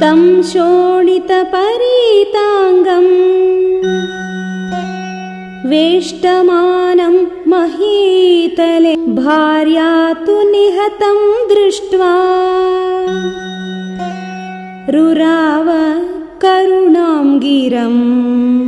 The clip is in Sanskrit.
तं शोणितपरीताङ्गम् वेष्टमानं महीतले भार्या तु निहतं दृष्ट्वा रुराव करुणां गिरम्